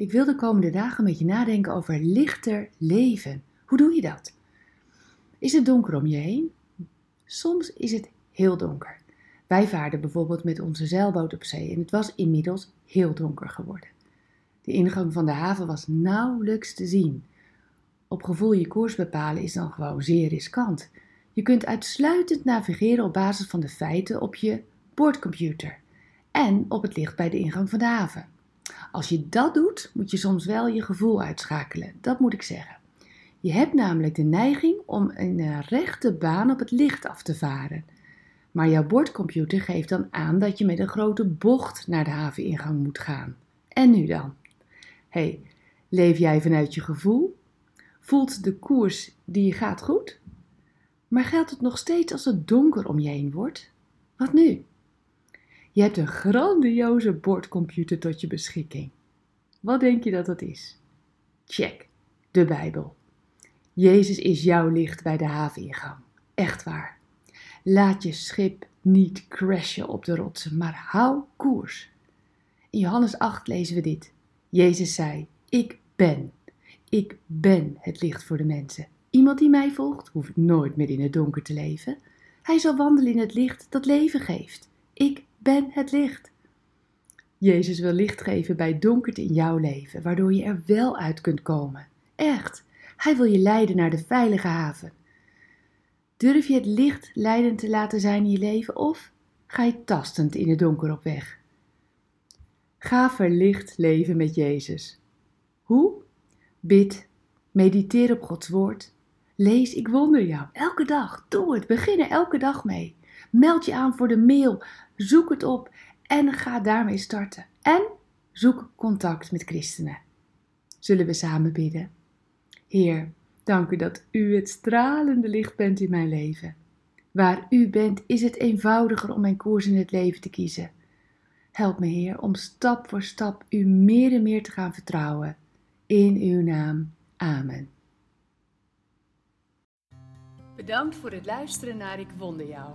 Ik wil de komende dagen met je nadenken over lichter leven. Hoe doe je dat? Is het donker om je heen? Soms is het heel donker. Wij vaarden bijvoorbeeld met onze zeilboot op zee en het was inmiddels heel donker geworden. De ingang van de haven was nauwelijks te zien. Op gevoel je koers bepalen is dan gewoon zeer riskant. Je kunt uitsluitend navigeren op basis van de feiten op je boordcomputer en op het licht bij de ingang van de haven. Als je dat doet, moet je soms wel je gevoel uitschakelen, dat moet ik zeggen. Je hebt namelijk de neiging om een rechte baan op het licht af te varen. Maar jouw bordcomputer geeft dan aan dat je met een grote bocht naar de haveningang moet gaan. En nu dan? hey, leef jij vanuit je gevoel? Voelt de koers die je gaat goed? Maar geldt het nog steeds als het donker om je heen wordt? Wat nu? Je hebt een grandioze bordcomputer tot je beschikking. Wat denk je dat dat is? Check, de Bijbel. Jezus is jouw licht bij de haveningang. Echt waar. Laat je schip niet crashen op de rotsen, maar hou koers. In Johannes 8 lezen we dit. Jezus zei: Ik ben. Ik ben het licht voor de mensen. Iemand die mij volgt, hoeft nooit meer in het donker te leven. Hij zal wandelen in het licht dat leven geeft. Ik ben het licht. Jezus wil licht geven bij donkerte in jouw leven, waardoor je er wel uit kunt komen. Echt. Hij wil je leiden naar de veilige haven. Durf je het licht leidend te laten zijn in je leven of ga je tastend in het donker op weg? Ga verlicht leven met Jezus. Hoe? Bid, mediteer op Gods woord. Lees Ik wonder jou. Elke dag. Doe het. Begin er elke dag mee. Meld je aan voor de mail. Zoek het op en ga daarmee starten. En zoek contact met christenen. Zullen we samen bidden? Heer, dank u dat u het stralende licht bent in mijn leven. Waar u bent, is het eenvoudiger om mijn koers in het leven te kiezen. Help me, Heer, om stap voor stap u meer en meer te gaan vertrouwen. In uw naam. Amen. Bedankt voor het luisteren naar Ik Wonder Jou.